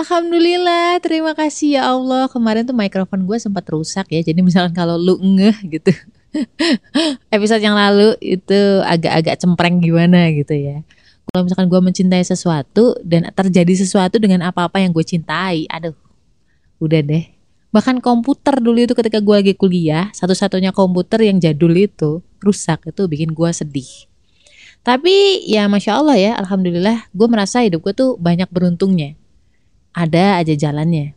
Alhamdulillah, terima kasih ya Allah. Kemarin tuh mikrofon gue sempat rusak ya. Jadi misalkan kalau lu ngeh gitu. Episode yang lalu itu agak-agak cempreng gimana gitu ya. Kalau misalkan gue mencintai sesuatu dan terjadi sesuatu dengan apa-apa yang gue cintai, aduh, udah deh. Bahkan komputer dulu itu ketika gue lagi kuliah, satu-satunya komputer yang jadul itu rusak itu bikin gue sedih. Tapi ya masya Allah ya, alhamdulillah gue merasa hidup gue tuh banyak beruntungnya ada aja jalannya.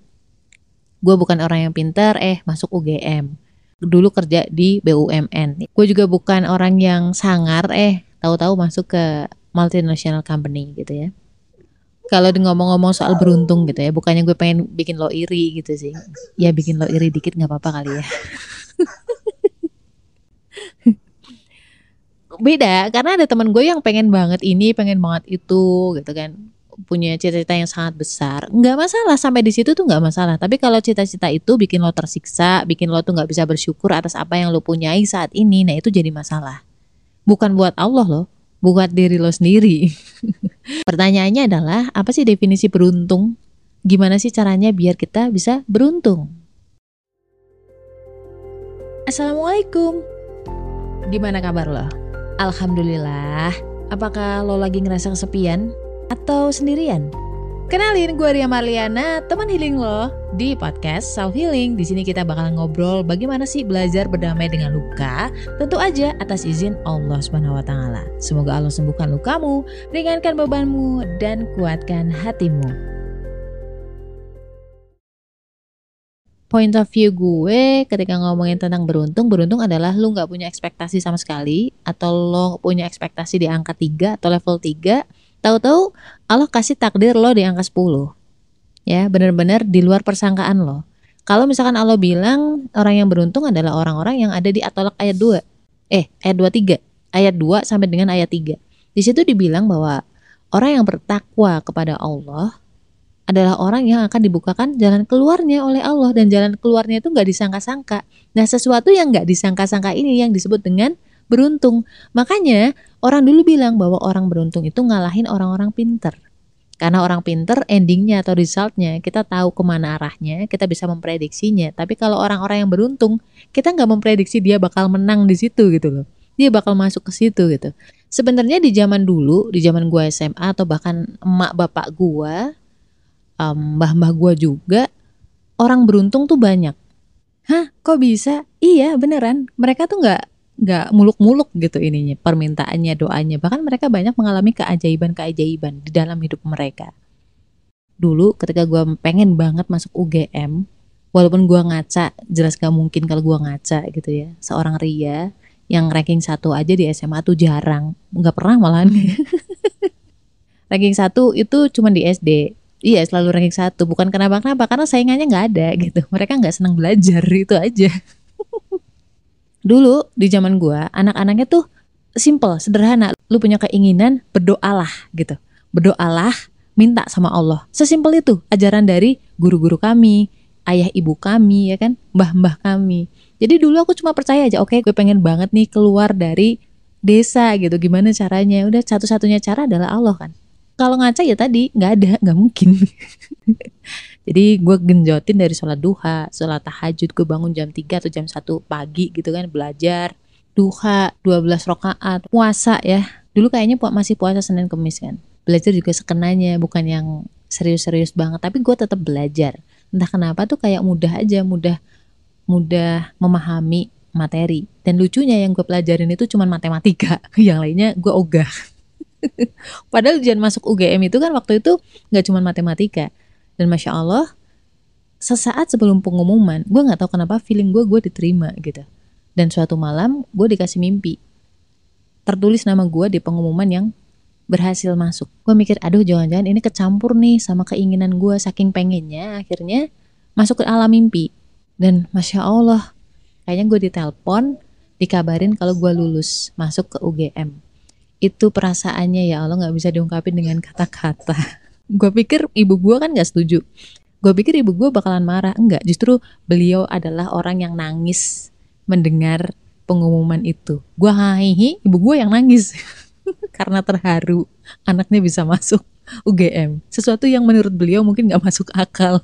Gue bukan orang yang pinter, eh masuk UGM. Dulu kerja di BUMN. Gue juga bukan orang yang sangar, eh tahu-tahu masuk ke multinational company gitu ya. Kalau ngomong-ngomong soal beruntung gitu ya, bukannya gue pengen bikin lo iri gitu sih. Ya bikin lo iri dikit nggak apa-apa kali ya. Beda, karena ada teman gue yang pengen banget ini, pengen banget itu gitu kan punya cita-cita yang sangat besar, nggak masalah sampai di situ tuh nggak masalah. Tapi kalau cita-cita itu bikin lo tersiksa, bikin lo tuh nggak bisa bersyukur atas apa yang lo punyai saat ini, nah itu jadi masalah. Bukan buat Allah loh, buat diri lo sendiri. Pertanyaannya adalah apa sih definisi beruntung? Gimana sih caranya biar kita bisa beruntung? Assalamualaikum. Gimana kabar lo? Alhamdulillah. Apakah lo lagi ngerasa kesepian? Atau sendirian? Kenalin gue Ria Marliana, teman healing lo di podcast Self Healing. Di sini kita bakal ngobrol bagaimana sih belajar berdamai dengan luka, tentu aja atas izin Allah Subhanahu wa taala. Semoga Allah sembuhkan lukamu, ringankan bebanmu dan kuatkan hatimu. point of view gue ketika ngomongin tentang beruntung, beruntung adalah lu nggak punya ekspektasi sama sekali atau lo punya ekspektasi di angka 3 atau level 3 Tahu-tahu Allah kasih takdir lo di angka 10. Ya, benar-benar di luar persangkaan lo. Kalau misalkan Allah bilang orang yang beruntung adalah orang-orang yang ada di Atolak ayat 2. Eh, ayat 23. Ayat 2 sampai dengan ayat 3. Di situ dibilang bahwa orang yang bertakwa kepada Allah adalah orang yang akan dibukakan jalan keluarnya oleh Allah dan jalan keluarnya itu nggak disangka-sangka. Nah sesuatu yang nggak disangka-sangka ini yang disebut dengan beruntung. Makanya orang dulu bilang bahwa orang beruntung itu ngalahin orang-orang pinter. Karena orang pinter endingnya atau resultnya kita tahu ke mana arahnya, kita bisa memprediksinya. Tapi kalau orang-orang yang beruntung, kita nggak memprediksi dia bakal menang di situ gitu loh. Dia bakal masuk ke situ gitu. Sebenarnya di zaman dulu, di zaman gua SMA atau bahkan emak bapak gua, um, mbah-mbah gua juga, orang beruntung tuh banyak. Hah, kok bisa? Iya, beneran. Mereka tuh nggak nggak muluk-muluk gitu ininya permintaannya doanya. Bahkan mereka banyak mengalami keajaiban-keajaiban di dalam hidup mereka. Dulu ketika gue pengen banget masuk UGM walaupun gue ngaca jelas gak mungkin kalau gue ngaca gitu ya. Seorang Ria yang ranking satu aja di SMA tuh jarang. Nggak pernah malahan. Ranking satu itu cuma di SD iya selalu ranking satu. Bukan kenapa kenapa karena saingannya nggak ada gitu. Mereka nggak senang belajar itu aja dulu di zaman gua anak-anaknya tuh simple, sederhana. Lu punya keinginan, berdoalah gitu. Berdoalah, minta sama Allah. Sesimpel itu ajaran dari guru-guru kami, ayah ibu kami ya kan, mbah-mbah kami. Jadi dulu aku cuma percaya aja, oke okay, gue pengen banget nih keluar dari desa gitu. Gimana caranya? Udah satu-satunya cara adalah Allah kan. Kalau ngaca ya tadi nggak ada, nggak mungkin. Jadi gue genjotin dari sholat duha, sholat tahajud, gue bangun jam 3 atau jam 1 pagi gitu kan belajar. Duha 12 rakaat, puasa ya. Dulu kayaknya masih puasa Senin Kemis kan. Belajar juga sekenanya, bukan yang serius-serius banget, tapi gue tetap belajar. Entah kenapa tuh kayak mudah aja, mudah mudah memahami materi. Dan lucunya yang gue pelajarin itu cuma matematika, yang lainnya gue ogah. Padahal ujian masuk UGM itu kan waktu itu nggak cuma matematika, dan masya Allah sesaat sebelum pengumuman gue nggak tahu kenapa feeling gue gue diterima gitu. Dan suatu malam gue dikasih mimpi. Tertulis nama gue di pengumuman yang berhasil masuk. Gue mikir aduh jangan-jangan ini kecampur nih sama keinginan gue saking pengennya akhirnya masuk ke alam mimpi. Dan masya Allah kayaknya gue ditelepon dikabarin kalau gue lulus masuk ke UGM itu perasaannya ya Allah nggak bisa diungkapin dengan kata-kata gue pikir ibu gue kan gak setuju gue pikir ibu gue bakalan marah enggak justru beliau adalah orang yang nangis mendengar pengumuman itu gue hahihi ibu gue yang nangis karena terharu anaknya bisa masuk UGM. Sesuatu yang menurut beliau mungkin nggak masuk akal.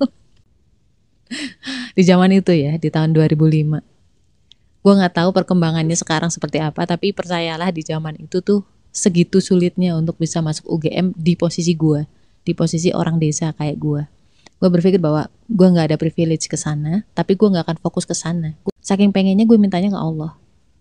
di zaman itu ya, di tahun 2005. Gue nggak tahu perkembangannya sekarang seperti apa, tapi percayalah di zaman itu tuh segitu sulitnya untuk bisa masuk UGM di posisi gue, di posisi orang desa kayak gue. Gue berpikir bahwa gue nggak ada privilege ke sana, tapi gue nggak akan fokus ke sana. Saking pengennya gue mintanya ke Allah.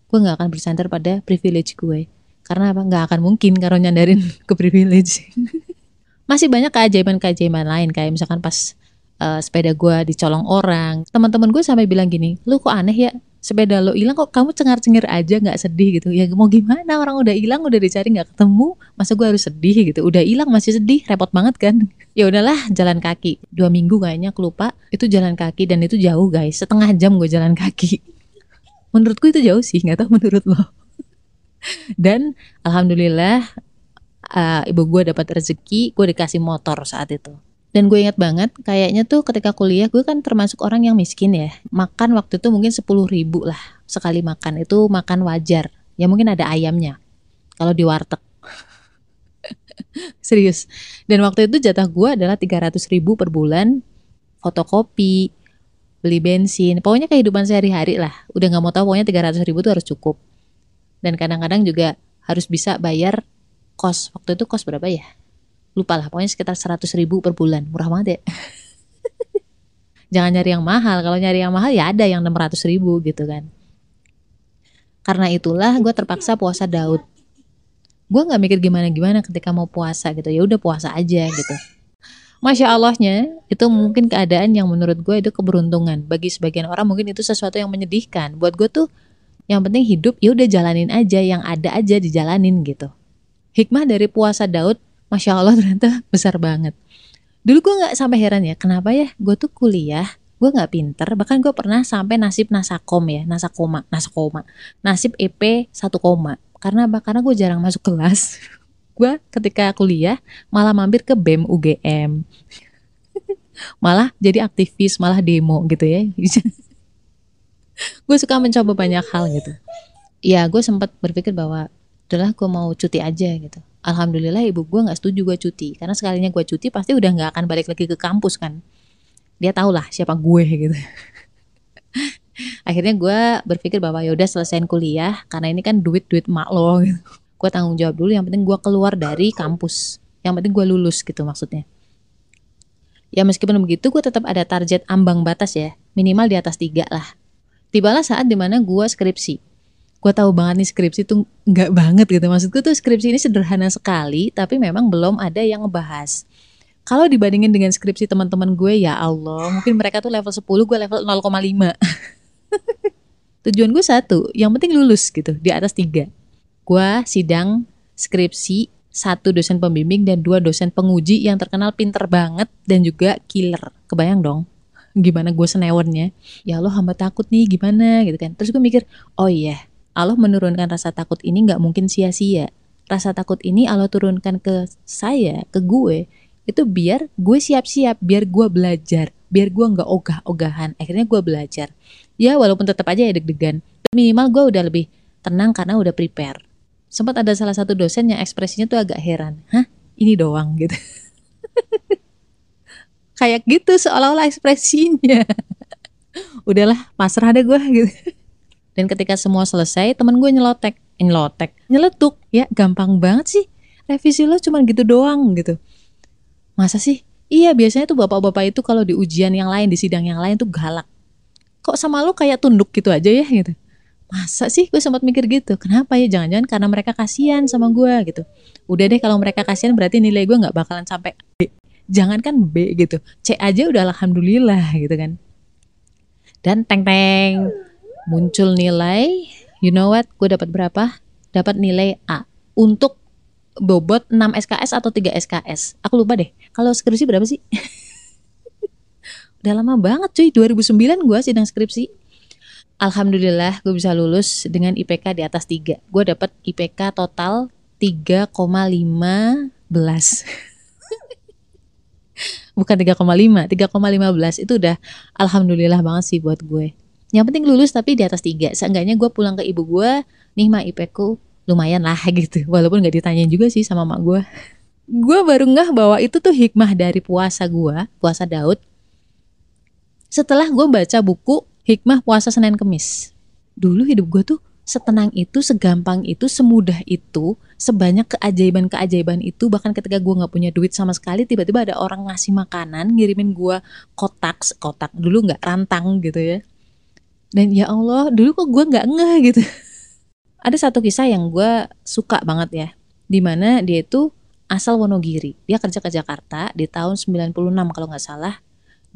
Gue nggak akan bersandar pada privilege gue. Karena apa? Nggak akan mungkin kalau nyandarin ke privilege. Masih banyak keajaiban-keajaiban lain kayak misalkan pas uh, sepeda gue dicolong orang. Teman-teman gue sampai bilang gini, lu kok aneh ya sepeda lo hilang kok kamu cengar-cengir aja nggak sedih gitu? Ya mau gimana? Orang udah hilang udah dicari nggak ketemu. Masa gue harus sedih gitu? Udah hilang masih sedih. Repot banget kan? Ya udahlah jalan kaki. Dua minggu kayaknya aku lupa. Itu jalan kaki dan itu jauh guys. Setengah jam gue jalan kaki. Menurutku itu jauh sih nggak tahu menurut lo. Dan alhamdulillah uh, ibu gue dapat rezeki gue dikasih motor saat itu dan gue ingat banget, kayaknya tuh ketika kuliah gue kan termasuk orang yang miskin ya. Makan waktu itu mungkin 10 ribu lah sekali makan. Itu makan wajar. Ya mungkin ada ayamnya. Kalau di warteg. Serius. Dan waktu itu jatah gue adalah 300 ribu per bulan. Fotokopi, beli bensin. Pokoknya kehidupan sehari-hari lah. Udah gak mau tahu pokoknya 300 ribu tuh harus cukup. Dan kadang-kadang juga harus bisa bayar kos. Waktu itu kos berapa ya? Lupa lah pokoknya sekitar 100 ribu per bulan. Murah banget ya. Jangan nyari yang mahal. Kalau nyari yang mahal ya ada yang 600 ribu gitu kan. Karena itulah gue terpaksa puasa Daud. Gue nggak mikir gimana gimana ketika mau puasa gitu. Ya udah puasa aja gitu. Masya Allahnya itu mungkin keadaan yang menurut gue itu keberuntungan. Bagi sebagian orang mungkin itu sesuatu yang menyedihkan. Buat gue tuh yang penting hidup ya udah jalanin aja. Yang ada aja dijalanin gitu. Hikmah dari puasa Daud Masya Allah ternyata besar banget. Dulu gue gak sampai heran ya, kenapa ya gue tuh kuliah, gue gak pinter, bahkan gue pernah sampai nasib nasakom ya, nasakoma, nasakoma, nasib EP 1 koma. Karena apa? Karena gue jarang masuk kelas. gue ketika kuliah malah mampir ke BEM UGM. malah jadi aktivis, malah demo gitu ya. gue suka mencoba banyak hal gitu. Ya gue sempat berpikir bahwa udahlah gue mau cuti aja gitu alhamdulillah ibu gue nggak setuju gue cuti. Karena sekalinya gue cuti pasti udah nggak akan balik lagi ke kampus kan. Dia tau lah siapa gue gitu. Akhirnya gue berpikir bahwa ya udah selesaiin kuliah karena ini kan duit duit mak lo gitu. gue tanggung jawab dulu yang penting gue keluar dari kampus. Yang penting gue lulus gitu maksudnya. Ya meskipun begitu gue tetap ada target ambang batas ya. Minimal di atas tiga lah. Tibalah saat di mana gue skripsi gue tahu banget nih skripsi tuh nggak banget gitu. Maksudku tuh skripsi ini sederhana sekali tapi memang belum ada yang ngebahas. Kalau dibandingin dengan skripsi teman-teman gue ya Allah mungkin mereka tuh level 10 gue level 0,5 tujuan gue satu yang penting lulus gitu di atas tiga. Gue sidang skripsi satu dosen pembimbing dan dua dosen penguji yang terkenal pinter banget dan juga killer. Kebayang dong gimana gue senewennya ya Allah hamba takut nih gimana gitu kan. Terus gue mikir oh iya Allah menurunkan rasa takut ini nggak mungkin sia-sia. Rasa takut ini Allah turunkan ke saya, ke gue, itu biar gue siap-siap, biar gue belajar, biar gue nggak ogah-ogahan. Akhirnya gue belajar. Ya walaupun tetap aja ya deg-degan, minimal gue udah lebih tenang karena udah prepare. Sempat ada salah satu dosen yang ekspresinya tuh agak heran. Hah? Ini doang gitu. Kayak gitu seolah-olah ekspresinya. Udahlah, pasrah deh gue gitu. Dan ketika semua selesai, temen gue nyelotek, eh, nyelotek, nyeletuk, ya gampang banget sih. Revisi lo cuma gitu doang gitu. Masa sih? Iya biasanya tuh bapak-bapak itu kalau di ujian yang lain, di sidang yang lain tuh galak. Kok sama lo kayak tunduk gitu aja ya gitu. Masa sih gue sempat mikir gitu. Kenapa ya? Jangan-jangan karena mereka kasihan sama gue gitu. Udah deh kalau mereka kasihan berarti nilai gue nggak bakalan sampai B. Jangan kan B gitu. C aja udah alhamdulillah gitu kan. Dan teng teng muncul nilai, you know what? Gue dapat berapa? Dapat nilai A untuk bobot 6 SKS atau 3 SKS. Aku lupa deh. Kalau skripsi berapa sih? Udah lama banget cuy, 2009 gue sidang skripsi. Alhamdulillah gue bisa lulus dengan IPK di atas 3. Gue dapat IPK total 3,15. Bukan 3,5, 3,15 itu udah alhamdulillah banget sih buat gue. Yang penting lulus tapi di atas tiga. Seenggaknya gue pulang ke ibu gue, nih mak IP lumayan lah gitu. Walaupun gak ditanyain juga sih sama mak gue. gue baru ngeh bahwa itu tuh hikmah dari puasa gue, puasa Daud. Setelah gue baca buku Hikmah Puasa Senin Kemis. Dulu hidup gue tuh setenang itu, segampang itu, semudah itu, sebanyak keajaiban-keajaiban itu. Bahkan ketika gue nggak punya duit sama sekali, tiba-tiba ada orang ngasih makanan, ngirimin gue kotak, kotak dulu nggak rantang gitu ya. Dan ya Allah, dulu kok gue nggak ngeh gitu. ada satu kisah yang gue suka banget ya, di mana dia itu asal Wonogiri. Dia kerja ke Jakarta di tahun 96 kalau nggak salah.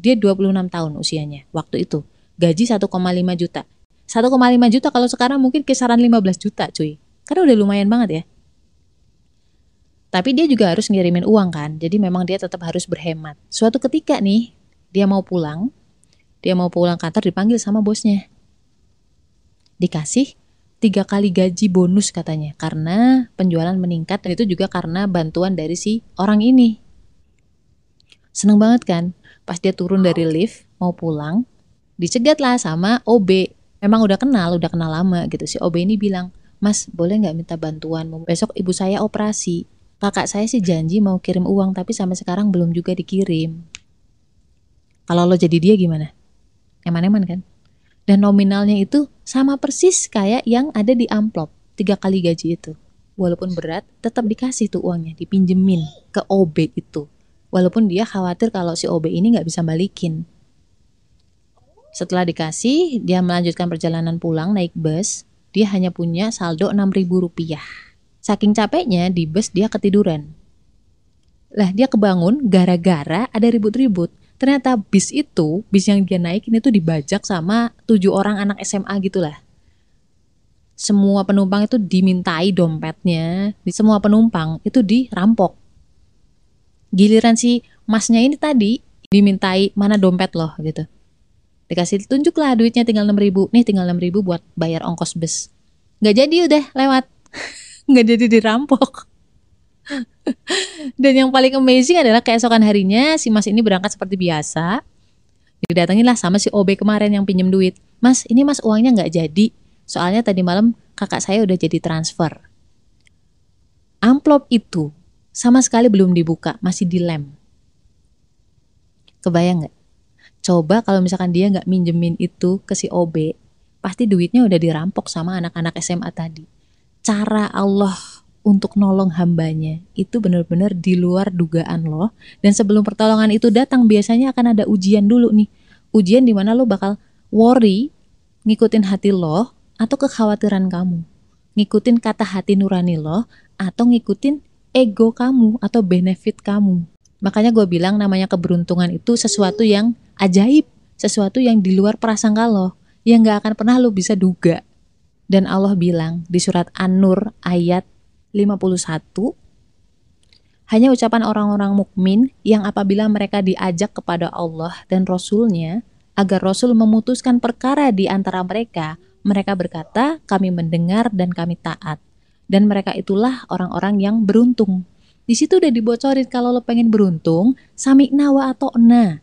Dia 26 tahun usianya waktu itu. Gaji 1,5 juta. 1,5 juta kalau sekarang mungkin kisaran 15 juta cuy. Karena udah lumayan banget ya. Tapi dia juga harus ngirimin uang kan. Jadi memang dia tetap harus berhemat. Suatu ketika nih, dia mau pulang. Dia mau pulang kantor dipanggil sama bosnya. Dikasih tiga kali gaji bonus katanya karena penjualan meningkat dan itu juga karena bantuan dari si orang ini. Seneng banget kan? Pas dia turun dari lift mau pulang, dicegat lah sama OB. Memang udah kenal, udah kenal lama gitu. Si OB ini bilang, Mas boleh nggak minta bantuan? Besok ibu saya operasi. Kakak saya sih janji mau kirim uang tapi sampai sekarang belum juga dikirim. Kalau lo jadi dia gimana? Eman-eman kan? Dan nominalnya itu sama persis kayak yang ada di amplop tiga kali gaji itu. Walaupun berat, tetap dikasih tuh uangnya, dipinjemin ke OB itu. Walaupun dia khawatir kalau si OB ini nggak bisa balikin. Setelah dikasih, dia melanjutkan perjalanan pulang naik bus. Dia hanya punya saldo 6.000 rupiah. Saking capeknya di bus dia ketiduran. Lah dia kebangun gara-gara ada ribut-ribut ternyata bis itu bis yang dia naik ini tuh dibajak sama tujuh orang anak SMA gitulah. Semua penumpang itu dimintai dompetnya di semua penumpang itu dirampok. Giliran si masnya ini tadi dimintai mana dompet loh gitu. Dikasih tunjuklah duitnya tinggal enam ribu. Nih tinggal enam ribu buat bayar ongkos bus nggak jadi udah lewat. Nggak jadi dirampok Dan yang paling amazing adalah keesokan harinya si mas ini berangkat seperti biasa. Didatengin lah sama si OB kemarin yang pinjem duit. Mas, ini mas uangnya nggak jadi. Soalnya tadi malam kakak saya udah jadi transfer. Amplop itu sama sekali belum dibuka, masih dilem. Kebayang nggak? Coba kalau misalkan dia nggak minjemin itu ke si OB, pasti duitnya udah dirampok sama anak-anak SMA tadi. Cara Allah untuk nolong hambanya itu benar-benar di luar dugaan lo dan sebelum pertolongan itu datang biasanya akan ada ujian dulu nih. Ujian di mana lo bakal worry ngikutin hati lo atau kekhawatiran kamu. Ngikutin kata hati nurani lo atau ngikutin ego kamu atau benefit kamu. Makanya gue bilang namanya keberuntungan itu sesuatu yang ajaib sesuatu yang di luar prasangka lo yang gak akan pernah lo bisa duga. Dan Allah bilang di surat An-Nur ayat 51 hanya ucapan orang-orang mukmin yang apabila mereka diajak kepada Allah dan Rasul-Nya agar Rasul memutuskan perkara di antara mereka, mereka berkata, kami mendengar dan kami taat. Dan mereka itulah orang-orang yang beruntung. Di situ udah dibocorin kalau lo pengen beruntung, sami nawa atau na.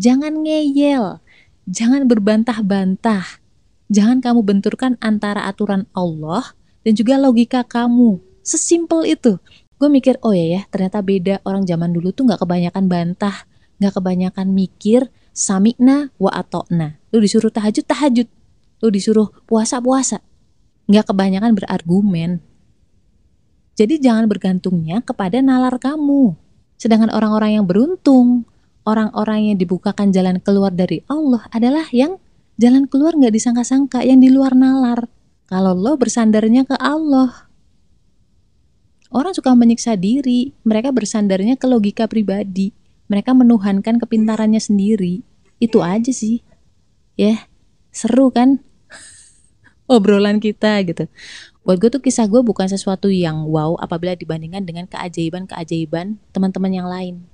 Jangan ngeyel, jangan berbantah-bantah. Jangan kamu benturkan antara aturan Allah dan juga logika kamu. Sesimpel itu. Gue mikir, oh ya ya, ternyata beda orang zaman dulu tuh gak kebanyakan bantah, gak kebanyakan mikir, samikna wa atokna. Lu disuruh tahajud, tahajud. Lu disuruh puasa, puasa. Gak kebanyakan berargumen. Jadi jangan bergantungnya kepada nalar kamu. Sedangkan orang-orang yang beruntung, orang-orang yang dibukakan jalan keluar dari Allah adalah yang jalan keluar gak disangka-sangka, yang di luar nalar. Kalau lo bersandarnya ke Allah. Orang suka menyiksa diri, mereka bersandarnya ke logika pribadi. Mereka menuhankan kepintarannya sendiri. Itu aja sih. Ya, yeah, seru kan? Obrolan kita gitu. Buat gue tuh kisah gue bukan sesuatu yang wow apabila dibandingkan dengan keajaiban-keajaiban teman-teman yang lain.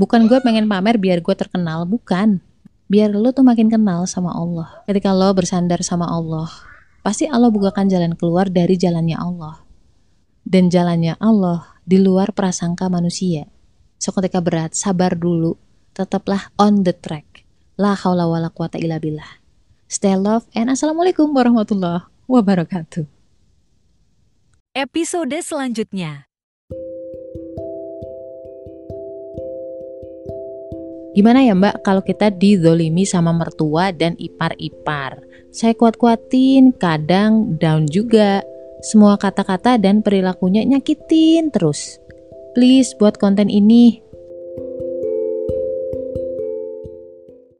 Bukan gue pengen pamer biar gue terkenal, bukan. Biar lo tuh makin kenal sama Allah. Ketika lo bersandar sama Allah, pasti Allah bukakan jalan keluar dari jalannya Allah. Dan jalannya Allah di luar prasangka manusia. So ketika berat, sabar dulu. Tetaplah on the track. La haula wala quwata illa billah. Stay love and assalamualaikum warahmatullahi wabarakatuh. Episode selanjutnya. Gimana ya mbak kalau kita didolimi sama mertua dan ipar-ipar? Saya kuat-kuatin, kadang down juga. Semua kata-kata dan perilakunya nyakitin terus. Please buat konten ini